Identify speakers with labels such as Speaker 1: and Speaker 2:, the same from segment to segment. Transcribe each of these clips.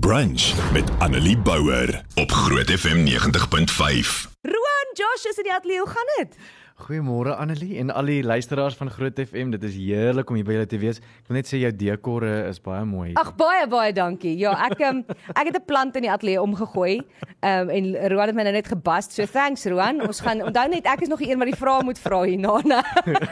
Speaker 1: Brunch met Annelie Bouwer op Groot FM 90.5.
Speaker 2: Roan, Josh is in die ateljee. Hoe gaan dit?
Speaker 3: Goeiemôre Annelie en al die luisteraars van Groot FM. Dit is heerlik om hier by julle te wees. Ek wil net sê jou dekore is baie mooi.
Speaker 2: Ag baie baie dankie. Ja, ek um, ek het 'n plant in die ateljee omgegooi. Ehm um, en Roan het my nou net gebast. So thanks Roan. Ons gaan onthou net ek is nog die een wat die vrae moet vra hierna.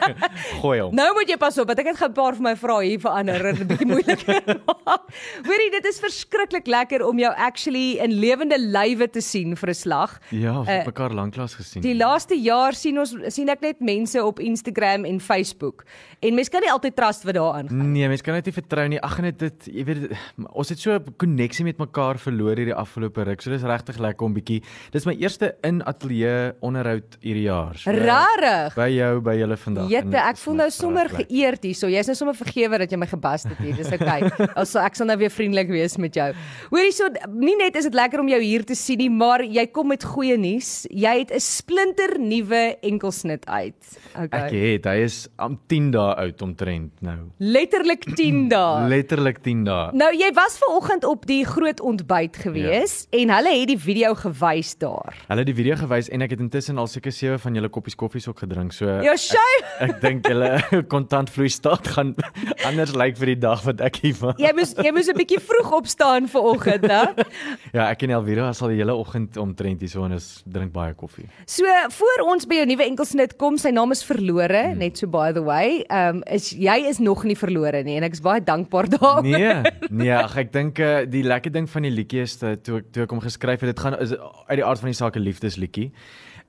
Speaker 3: Gooi hom.
Speaker 2: Nou moet jy pas op want ek het 'n paar van my vrae hier verander en 'n bietjie moeiliker maak. Hoorie, dit is verskriklik lekker om jou actually in lewende lywe te sien vir 'n slag.
Speaker 3: Ja, ons
Speaker 2: Eh,
Speaker 3: het mekaar lanklaas gesien.
Speaker 2: Die laaste jaar sien ons sien ek net mense op Instagram en Facebook. En mense kan nie altyd trust wat daar aangaan.
Speaker 3: Nee, mense kan net nie vertrou nie. Ag net dit, jy weet, ons het so 'n koneksie met mekaar verloor hierdie afgelope ruk. So dis regtig lekker om bietjie. Dis my eerste in ateljee onderhoud hierdie jaar. So,
Speaker 2: Rarig.
Speaker 3: By jou, by julle vandag.
Speaker 2: Jette,
Speaker 3: dit
Speaker 2: ek voel nou sommer geëerd hierso. Jy's nou sommer vergewe dat jy my gebas het hier. Dis okay. Also ek sal nou weer vriendelik wees met jou. Hoorie so nie net is dit lekker om jou hier te sien nie, maar jy kom met goeie nuus. Jy het 'n splinter nuwe enkelsnit uit.
Speaker 3: Ek
Speaker 2: Okay.
Speaker 3: het, hy is am 10 dae oud omtrent nou.
Speaker 2: Letterlik 10 dae.
Speaker 3: Letterlik 10 dae.
Speaker 2: Nou jy was ver oggend op die groot ontbyt gewees ja. en hulle het die video gewys daar.
Speaker 3: Hulle het die video gewys en ek het intussen al seker sewe van julle koppies koffies ook gedrink. So
Speaker 2: Ja, show.
Speaker 3: Ek dink julle kontantvloei staat gaan anders lyk vir die dag wat ek hier was.
Speaker 2: Jy moes jy moes 'n bietjie vroeg opstaan ver oggend, né?
Speaker 3: Ja, ek en Elvira was al die hele oggend omtrent hier so en ons drink baie koffie.
Speaker 2: So voor ons by jou nuwe enkelsnit kom, sy naam is verlore, hmm. net so by the way. Ehm um, is jy is nog nie verlore nie en ek is baie dankbaar daaroor.
Speaker 3: Nee, nee, ag ek dink uh, die lekker ding van die liedjie is dat toe ek toe ek hom geskryf het, dit gaan is uit die aard van die saak 'n liefdesliedjie.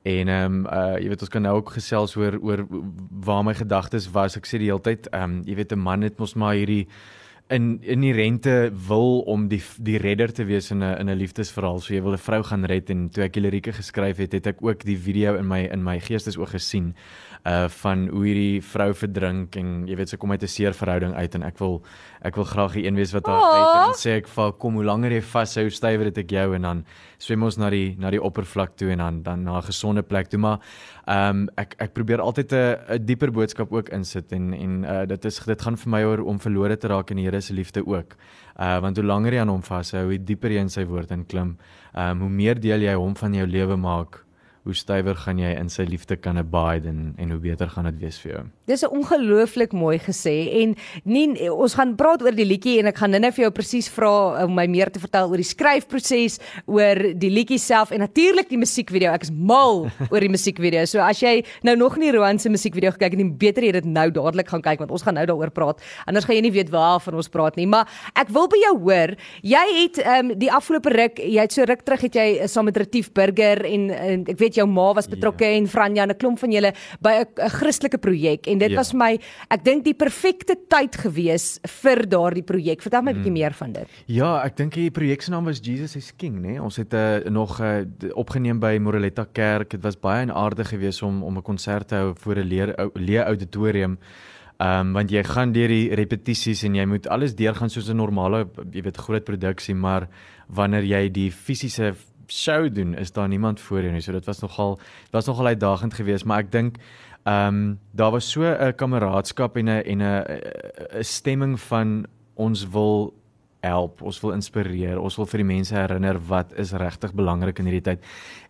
Speaker 3: En ehm um, uh jy weet ons kan nou ook gesels oor oor waar my gedagtes was. Ek sê die hele tyd ehm um, jy weet 'n man het mos maar hierdie in in die rente wil om die die redder te wees in 'n in 'n liefdesverhaal. So jy wil 'n vrou gaan red en toe ek die lirieke geskryf het, het ek ook die video in my in my geestesoog gesien uh van hoe hierdie vrou verdrink en jy weet sy kom uit 'n seer verhouding uit en ek wil ek wil graag die een wees wat haar red en sê ek vir haar, kom hoe langer jy vashou, hoe stywer dit ek jou en dan swem ons na die na die oppervlak toe en dan dan na 'n gesonde plek toe maar ehm um, ek ek probeer altyd 'n 'n dieper boodskap ook insit en en uh dit is dit gaan vir my oor om verlore te raak in die Here se liefde ook. Uh want hoe langer jy aan hom vashou, hoe dieper jy in sy woord inklim, ehm um, hoe meer deel jy hom van jou lewe maak, hoe stywer gaan jy in sy liefde kan abide en en hoe beter gaan dit wees vir jou.
Speaker 2: Dis 'n ongelooflik mooi gesê en nie ons gaan praat oor die liedjie en ek gaan nou-nou vir jou presies vra om my meer te vertel oor die skryfproses, oor die liedjie self en natuurlik die musiekvideo. Ek is mal oor die musiekvideo. So as jy nou nog nie Roan se musiekvideo gekyk het nie, beter jy dit nou dadelik gaan kyk want ons gaan nou daaroor praat. Anders gaan jy nie weet waarvan ons praat nie. Maar ek wil by jou hoor, jy het ehm um, die afgelope ruk, jy het so ruk terug het jy uh, saam met Retief Burger en, en ek weet jou ma was betrokke yeah. en Franja en 'n klomp van julle by 'n 'n Christelike projek en dit
Speaker 3: Ja.
Speaker 2: was vir my ek dink die perfekte tyd gewees vir daardie projek. Vertel my 'n bietjie meer van dit.
Speaker 3: Ja, ek dink die projek se naam was Jesus is King, né? Nee? Ons het uh, nog uh, opgeneem by Moreletta Kerk. Dit was baie aardig geweest om om 'n konsert te hou voor 'n leer ou- leë auditorium. Ehm um, want jy gaan deur die repetisies en jy moet alles deurgaan soos 'n normale jy weet groot produksie, maar wanneer jy die fisiese show doen, is daar niemand voor jou nie. So dit was nogal dit was nogal uitdagend geweest, maar ek dink ehm um, daar was so 'n kameraadskap en 'n en 'n 'n stemming van ons wil help, ons wil inspireer, ons wil vir die mense herinner wat is regtig belangrik in hierdie tyd.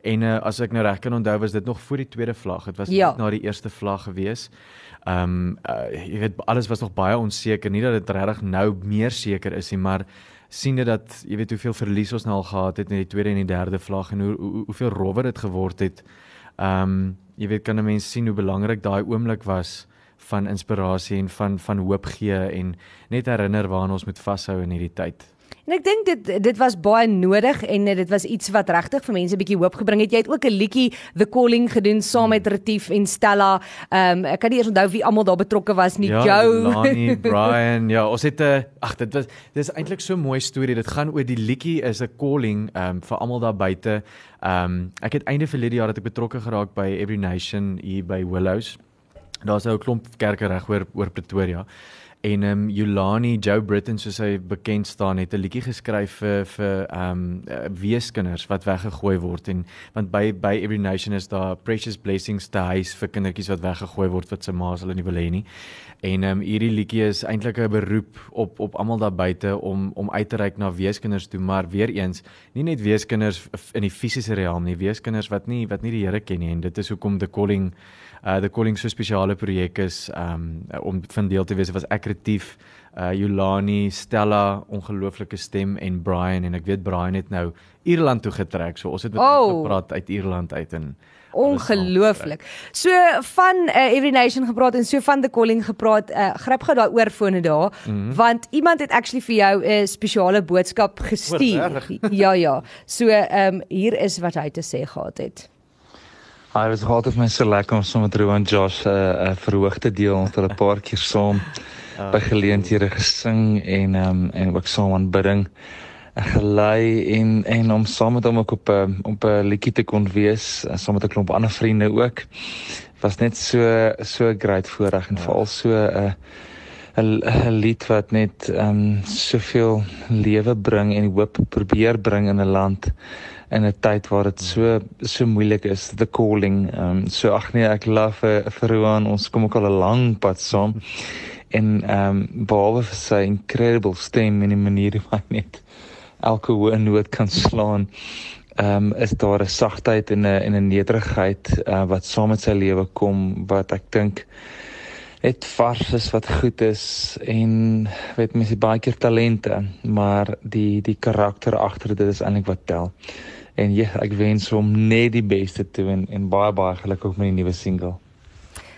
Speaker 3: En uh, as ek nou reg kan onthou, was dit nog voor die tweede vlag. Dit was
Speaker 2: Ja.
Speaker 3: net na die eerste vlag gewees. Ehm um, uh, jy weet alles was nog baie onseker, nie dat dit regtig nou meer seker is nie, maar sien dit dat jy weet hoeveel verlies ons nou al gehad het in die tweede en die derde vlag en hoe, hoe hoeveel rowwer dit geword het. Ehm um, jy weet kan 'n mens sien hoe belangrik daai oomblik was van inspirasie en van van hoop gee en net herinner waaraan ons moet vashou in hierdie tyd.
Speaker 2: En ek dink dit dit was baie nodig en dit was iets wat regtig vir mense 'n bietjie hoop gebring het. Jy het ook 'n liedjie The Calling gedoen saam met Retief en Stella. Ehm um, ek kan nie eers onthou wie almal daar betrokke was nie.
Speaker 3: Ja,
Speaker 2: Jou
Speaker 3: Lani, Brian, ja, ons het 'n uh, ag dit was dis eintlik so 'n mooi storie. Dit gaan oor die liedjie is 'n calling um vir almal daar buite. Um ek het einde verlede jaar het ek betrokke geraak by Every Nation hier by Willows. Daar's nou 'n klomp kerke reg oor oor Pretoria. En ehm um, Yolani Joe Britton soos hy bekend staan het 'n liedjie geskryf vir vir ehm um, weeskinders wat weggegooi word en want by by Every Nation is daar precious blessings te huis vir kindertjies wat weggegooi word wat se ma's hulle nie wil hê nie. En ehm um, hierdie liedjie is eintlik 'n beroep op op almal daar buite om om uit te reik na weeskinders toe, maar weer eens, nie net weeskinders in die fisiese riem nie, weeskinders wat nie wat nie die Here ken nie en dit is hoekom the calling uh the calling so spesiale projek is um om van deel te wees was ek retief uh Yolani, Stella, ongelooflike stem en Brian en ek weet Brian het nou Ierland toe getrek. So ons het met oh. hom gepraat uit Ierland uit en
Speaker 2: ongelooflik. So van uh, Every Nation gepraat en so van the calling gepraat. Uh, gryp gou daai oorfone daar mm -hmm. want iemand het actually vir jou 'n spesiale boodskap gestuur. ja ja. So ehm um, hier is wat hy te sê gehad het.
Speaker 4: Hy was gehad het my so lekker om saam met Rowan Josh 'n uh, uh, verhoog te deel ons het 'n paar keer saam uh, by geleenthede gesing en ehm um, en ook saam aanbidding. Gelei en en om saam met hom ook op 'n op 'n liedjie te kon wees saam met 'n klomp ander vriende ook. Was net so so great voorreg en ja. veral so 'n 'n lied wat net ehm um, soveel lewe bring en hoop probeer bring in 'n land in 'n tyd waar dit so so moeilik is the calling. Ehm um, so ag nee ek love vir vir Roan ons kom ook al 'n lang pad saam en ehm um, behalwe vir sy incredible stem en die manier hoe hy net elke hoë noot kan slaan. Ehm um, is daar 'n sagtheid en 'n en 'n nederigheid uh, wat saam met sy lewe kom wat ek dink net vars is wat goed is en weet mense baie keer talente, maar die die karakter agter dit is eintlik wat tel. En ja, ek wens hom net die beste toe en en baie baie geluk ook met die nuwe single.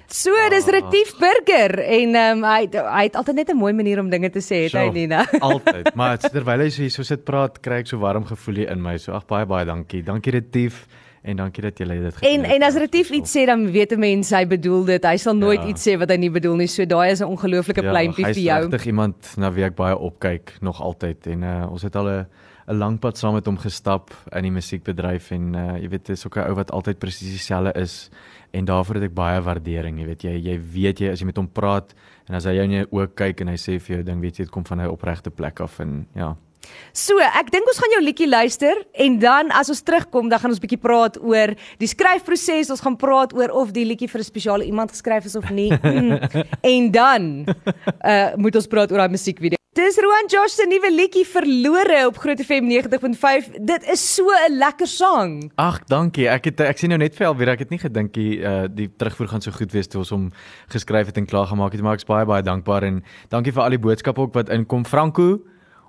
Speaker 2: So dis Retief Burger en ehm um, hy hy het altyd net 'n mooi manier om dinge te sê, het hy nie nou.
Speaker 3: altyd. Maar terwyl hy so hier so sit praat, kry ek so warm gevoel hier in my. So ag baie baie dankie. Dankie Retief. En dankie dat jy dit
Speaker 2: gedoen het. En en as Retief iets sê dan weet 'n mens hy bedoel dit. Hy sal nooit ja. iets sê wat hy nie bedoel nie. So daai is 'n ongelooflike ja, pleintjie vir jou.
Speaker 3: Hy's regtig iemand na wie ek baie opkyk nog altyd en uh, ons het al 'n 'n lang pad saam met hom gestap in die musiekbedryf en uh, jy weet dis ook 'n ou wat altyd presies dieselfde is en daarvoor het ek baie waardering, jy weet jy jy weet jy as jy met hom praat en as hy jou in jou oë kyk en hy sê vir jou ding weet jy dit kom van 'n opregte plek af en ja.
Speaker 2: So, ek dink ons gaan jou liedjie luister en dan as ons terugkom, dan gaan ons bietjie praat oor die skryfproses. Ons gaan praat oor of die liedjie vir 'n spesiale iemand geskryf is of nie. en dan uh moet ons praat oor daai musiekvideo. Dis Roan Josh se nuwe liedjie Verlore op Groot FM 90.5. Dit is so 'n lekker sang.
Speaker 3: Ag, dankie. Ek het ek sien nou net vir alweer ek het nie gedink die uh die terugvoer gaan so goed wees toe ons hom geskryf het en klaar gemaak het, maar ek's baie baie dankbaar en dankie vir al die boodskappe ook wat inkom. Franco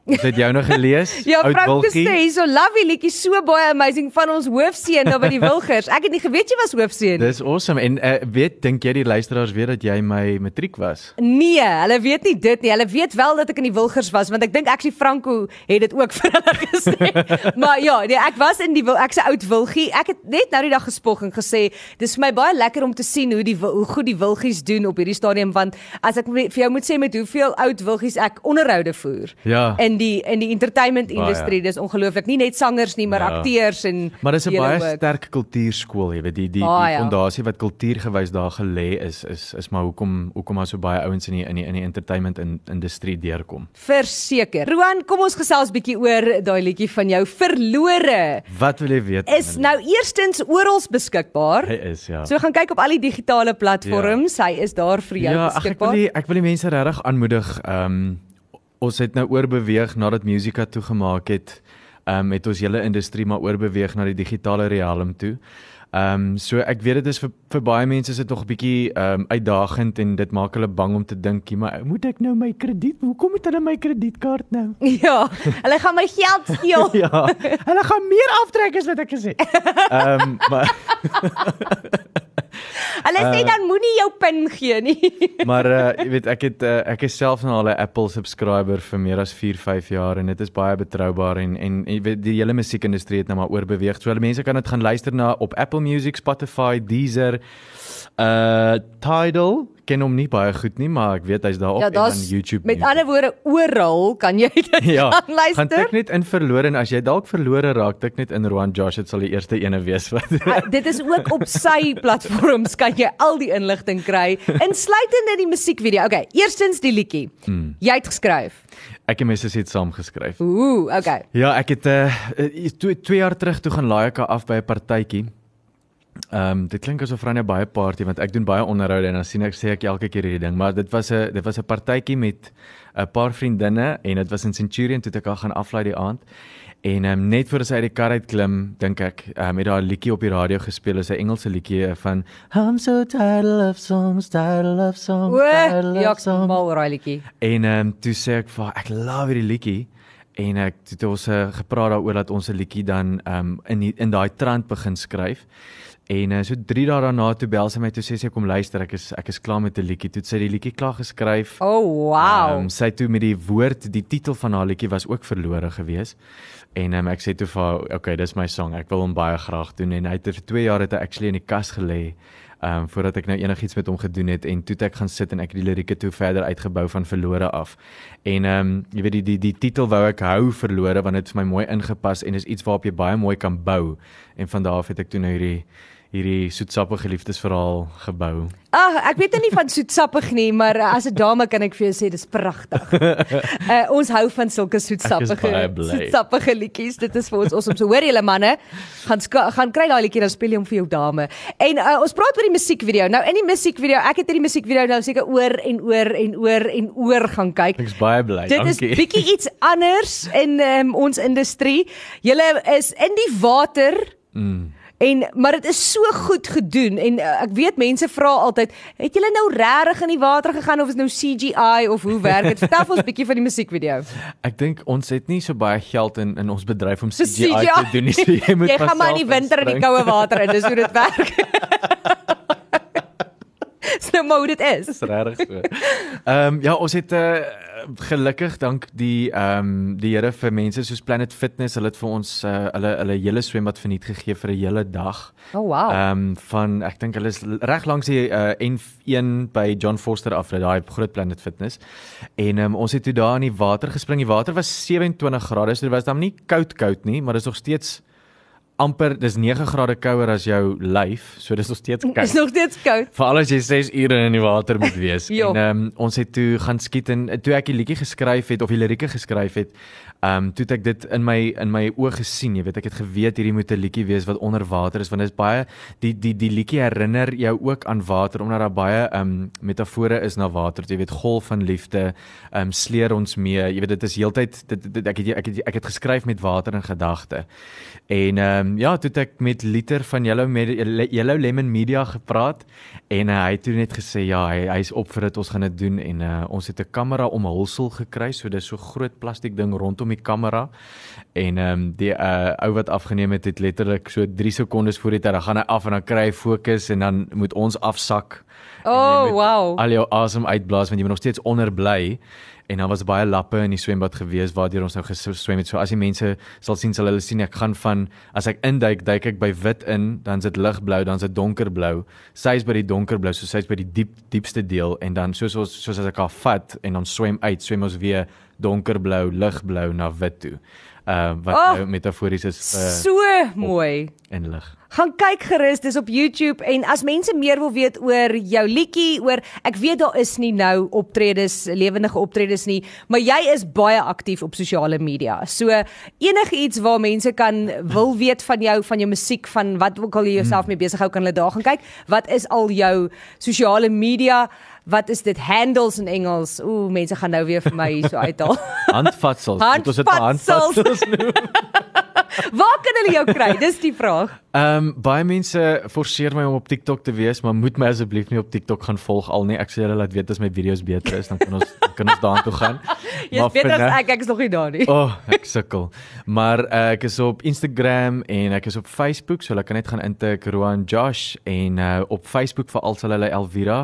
Speaker 3: Ons het jou nog gelees.
Speaker 2: ja, Frank sê so lovely liedjie so baie amazing van ons hoofseun daar by die Wilgers. Ek het nie geweet jy was hoofseun.
Speaker 3: Dis awesome en uh, weet dink jy die luisteraars weet dat jy my matriek was?
Speaker 2: Nee, hulle weet nie dit nie. Hulle weet wel dat ek in die Wilgers was want ek dink actually Franco het dit ook vir hulle gesê. maar ja, nee, ek was in die ek se oud Wilgie. Ek het net nou die dag gespog en gesê dis vir my baie lekker om te sien hoe die hoe goed die Wilgies doen op hierdie stadium want as ek vir jou moet sê met hoeveel oud Wilgies ek onderhoude voer.
Speaker 3: Ja.
Speaker 2: En in die in die entertainment industrie. Ah, ja. Dis ongelooflik. Nie net sangers nie, maar ja. akteurs en
Speaker 3: Maar dis 'n baie work. sterk kultuurskool, jy weet, die die, ah, die fondasie ja. wat kultuurgewys daar gelê is is is maar hoekom hoekom maar so baie ouens in die in die in die entertainment in, industrie deurkom.
Speaker 2: Verseker. Roan, kom ons gesels bietjie oor daai liedjie van jou Verlore.
Speaker 3: Wat wil jy weet?
Speaker 2: Is nou eerstens oral beskikbaar.
Speaker 3: Hy is ja.
Speaker 2: So gaan kyk op al die digitale platforms. Ja. Hy is daar vir jou ja, beskikbaar.
Speaker 3: Ja, ek wil die, ek wil die mense regtig aanmoedig ehm um, ons het nou oorbeweeg nadat Musica toegemaak het. Ehm um, het ons hele industrie maar oorbeweeg na die digitale riem toe. Ehm um, so ek weet dit is vir vir baie mense is dit nog 'n bietjie ehm um, uitdagend en dit maak hulle bang om te dink, maar moet ek nou my krediet, hoekom moet hulle my kredietkaart nou?
Speaker 2: Ja, hulle gaan my geld steel.
Speaker 3: ja. Hulle gaan meer aftrek as wat ek gesê. Ehm um, maar
Speaker 2: Hulle sê uh, dan moenie jou pin gee nie.
Speaker 3: maar uh, jy weet ek het uh, ek is self nou al 'n Apple subscriber vir meer as 4, 5 jaar en dit is baie betroubaar en en jy weet die hele musiekindustrie het nou maar oorbeweeg. So hulle mense kan dit gaan luister na op Apple Music, Spotify, Deezer, uh Tidal ken hom nie baie goed nie, maar ek weet hy's daar op
Speaker 2: Ja,
Speaker 3: en
Speaker 2: daar's
Speaker 3: YouTube.
Speaker 2: met ander woorde oral kan jy dit
Speaker 3: ja,
Speaker 2: gaan
Speaker 3: gaan
Speaker 2: luister.
Speaker 3: tik net in verlore en as jy dalk verlore raak, tik net in Roan Josh, dit sal die eerste ene wees wat.
Speaker 2: Uh, dit is ook op sy platforms kan jy al die inligting kry, insluitende die musiekvideo. Okay, eerstens die liedjie. Hmm. Jy het geskryf.
Speaker 3: ek en my sussie het saam geskryf.
Speaker 2: Ooh, okay.
Speaker 3: Ja, ek het uh, uh, twee, twee jaar terug toe gaan haar af by 'n partytjie. Ehm um, dit klink asof Franja baie party want ek doen baie onderhoude en dan sien ek sê ek elke keer hierdie ding, maar dit was 'n dit was 'n partytjie met 'n paar vriendinne en dit was in Centurion toe ek haar gaan aflaai die aand. En ehm um, net voor sy uit die kar uit klim, dink ek, um, het daar 'n liedjie op die radio gespeel, 'n Engelse liedjie eh, van I'm so tired of songs, tired of songs,
Speaker 2: O,
Speaker 3: tired of
Speaker 2: ja,
Speaker 3: love
Speaker 2: ek
Speaker 3: songs.
Speaker 2: mal raai liedjie.
Speaker 3: En ehm um, toe sê ek vir ek love hierdie liedjie en ek het ons uh, gepraat daaroor dat ons 'n liedjie dan um, in die, in daai trant begin skryf. En uh, so 3 dae daarna toe bel sy my toe sê sy kom luister, ek is ek is klaar met 'n liedjie. Toe sy die liedjie klaar geskryf.
Speaker 2: Oh, wow.
Speaker 3: Um, sy toe met die woord, die titel van haar liedjie was ook verlore gewees. En um, ek sê toe vir haar, okay, dis my song. Ek wil hom baie graag doen en hy het vir 2 jaar het hy actually in die kas gelê. Ehm um, voordat ek nou enigiets met hom gedoen het en toe ek gaan sit en ek die lirieke toe verder uitgebou van verlore af. En ehm um, jy weet die die die titel wou ek hou verlore want dit het vir my mooi ingepas en is iets waarop jy baie mooi kan bou. En van daar af het ek toe nou hierdie hierdie soetsappige liefdesverhaal gebou.
Speaker 2: Ag, ek weet nie van soetsappig nie, maar uh, as 'n dame kan ek vir jou sê dis pragtig. uh, ons hou van sulke soetsappige soetsappige liedjies. Dit is vir ons awesome. So hoor julle manne, gaan gaan kry daai liedjie dan speel jy hom vir jou dame. En uh, ons praat oor die musiekvideo. Nou in die musiekvideo, ek het hierdie musiekvideo nou seker oor en oor en oor en oor gaan kyk.
Speaker 3: Ek's baie bly.
Speaker 2: Dit is
Speaker 3: Dankie.
Speaker 2: bietjie iets anders in um, ons industrie. Julle is in die water.
Speaker 3: Mm.
Speaker 2: En maar dit is so goed gedoen en uh, ek weet mense vra altyd, het julle nou regtig in die water gegaan of is nou CGI of hoe werk dit? Vertel ons 'n bietjie van die musiekvideo.
Speaker 3: Ek dink ons het nie so baie geld in in ons bedryf om CGI,
Speaker 2: CGI.
Speaker 3: te doen nie. So jy moet
Speaker 2: Jy gaan maar in die winter in die koue water in, dis hoe dit werk. Dis nou maar hoe dit is.
Speaker 3: Dis regtig so. Ehm um, ja, ons het uh, gelukkig dank die ehm um, die Here vir mense soos Planet Fitness, hulle het vir ons uh, hulle hulle hele swembad verniet gegee vir 'n hele dag.
Speaker 2: Oh wow.
Speaker 3: Ehm um, van ek dink hulle is reg langs die uh, N1 by John Foster af, daai groot Planet Fitness. En um, ons het toe daar in die water gespring. Die water was 27 grade, so dit was dan nie koud koud nie, maar dit is nog steeds amper dis 9 grade kouer as jou lyf, so dis nog steeds
Speaker 2: Is
Speaker 3: koud.
Speaker 2: nog steeds koud.
Speaker 3: Veral as jy 6 ure in die water moet wees.
Speaker 2: Jo.
Speaker 3: en ehm um, ons het toe gaan skiet en toe ek die liedjie geskryf het of die lirieke geskryf het, ehm um, toe het ek dit in my in my oë gesien. Jy weet, ek het geweet hierdie moet 'n liedjie wees wat onder water is want dit is baie die die die liedjie herinner jou ook aan water omdat daar baie ehm um, metafore is na water. Jy weet, golf van liefde, ehm um, sleer ons mee. Jy weet, dit is heeltyd dit, dit ek het ek het ek het geskryf met water in gedagte. En ehm um, ja, toe het ek met Liter van Yellow Yellow Lemon Media gepraat en uh, hy het toe net gesê ja, hy hy's op vir dit, ons gaan dit doen en uh, ons het 'n kamera omhulsel gekry, so dis so groot plastiek ding rondom die kamera. En ehm um, die uh, ou wat afgeneem het het letterlik so 3 sekondes voor die tyd, dan gaan hy af en dan kry hy fokus en dan moet ons afsak.
Speaker 2: Oh wow.
Speaker 3: Al jou asem uitblaas want jy moet nog steeds onder bly. En dan was baie lappe in die swembad gewees waardeur ons nou geswem het. So as die mense sal sien sal hulle sien ek gaan van as ek induik, duik ek by wit in, dan is dit ligblou, dan is dit donkerblou. Sy is by die donkerblou, so sy is by die diep diepste deel en dan soos ons soos as ek haar vat en dan swem uit, swem ons weer donkerblou, ligblou na wit toe. Uh wat
Speaker 2: Oh,
Speaker 3: nou metafories is vir
Speaker 2: So mooi.
Speaker 3: en lig.
Speaker 2: Gaan kyk gerus, dis op YouTube en as mense meer wil weet oor jou liedjie, oor ek weet daar is nie nou optredes, lewendige optredes nie, maar jy is baie aktief op sosiale media. So enigiets waar mense kan wil weet van jou, van jou musiek, van wat ook al jy jouself mee besig hou, kan hulle daar gaan kyk. Wat is al jou sosiale media? Wat is dit handles in Engels? Ooh, mense gaan nou weer vir my hierso uithaal.
Speaker 3: Handvatsels. Moet ons dit
Speaker 2: Handvatsels.
Speaker 3: handvatsels noem?
Speaker 2: Waar kan hulle jou kry? Dis die vraag.
Speaker 3: Ehm um, baie mense forceer my om op TikTok te wees, maar moet my asseblief nie op TikTok gaan volg al nie. Ek sê hulle laat weet as my video's beter is, dan kan ons kan ons daartoe gaan.
Speaker 2: Jy's beter as
Speaker 3: nou-
Speaker 2: ek, ek is nog nie daar nie.
Speaker 3: O, oh, ek sukkel. Maar uh, ek is op Instagram en ek is op Facebook, so hulle kan net gaan intik Roan Josh en uh, op Facebook veral sal hulle Elvira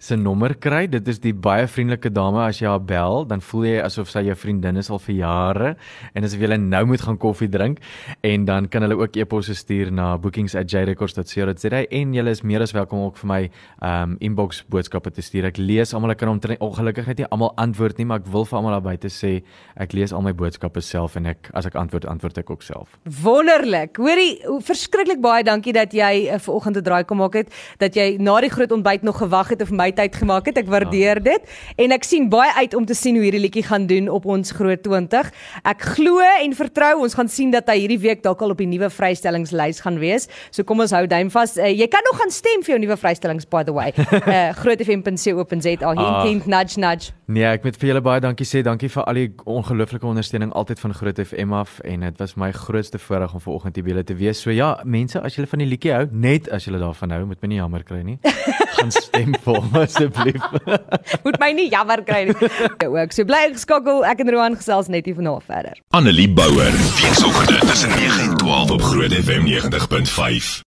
Speaker 3: se nommer kry. Dit is die baie vriendelike dame as jy haar bel, dan voel jy asof sy jou vriendin is al vir jare en asof jy nou moet gaan koffie drink en dan kan hulle ook e-posse stuur na na bookings@jrecords.co.za en julle is meer as welkom ook vir my um inbox boodskappe te stuur. Ek lees almal, ek kan hom ongelukkig net nie almal antwoord nie, maar ek wil vir almal daar buite sê ek lees al my boodskappe self en ek as ek antwoord, antwoord ek ook self.
Speaker 2: Wonderlik. Hoorie, verskriklik baie dankie dat jy uh, ver oggend 'n draai kom maak het, dat jy na die groot ontbyt nog gewag het of my tyd gemaak het. Ek waardeer ja. dit en ek sien baie uit om te sien hoe hierdie liedjie gaan doen op ons groot 20. Ek glo en vertrou ons gaan sien dat hy hierdie week dalk al op die nuwe vrystellingslys gaan wees. So kom ons hou duim vas. Uh, jy kan nog gaan stem vir jou nuwe vrystellings by the way. Uh, grootfm.co.za. Hint ah. nudge nudge.
Speaker 3: Nee, ek moet vir julle baie dankie sê. Dankie vir al die ongelooflike ondersteuning altyd van Groot FM af en dit was my grootste voorreg om vanoggend hier by julle te wees. So ja, mense, as julle van die liedjie hou, net as julle daarvan hou, moet my nie jammer kry nie. Gaan stem vir hom asseblief.
Speaker 2: moet my nie jammer kry nie. Ook so bly geskakel. Ek en Roan gesels net hier vanaand verder.
Speaker 1: Annelie Bouwer, weekoggend tussen 9 en 12 op Groot FM 90.5.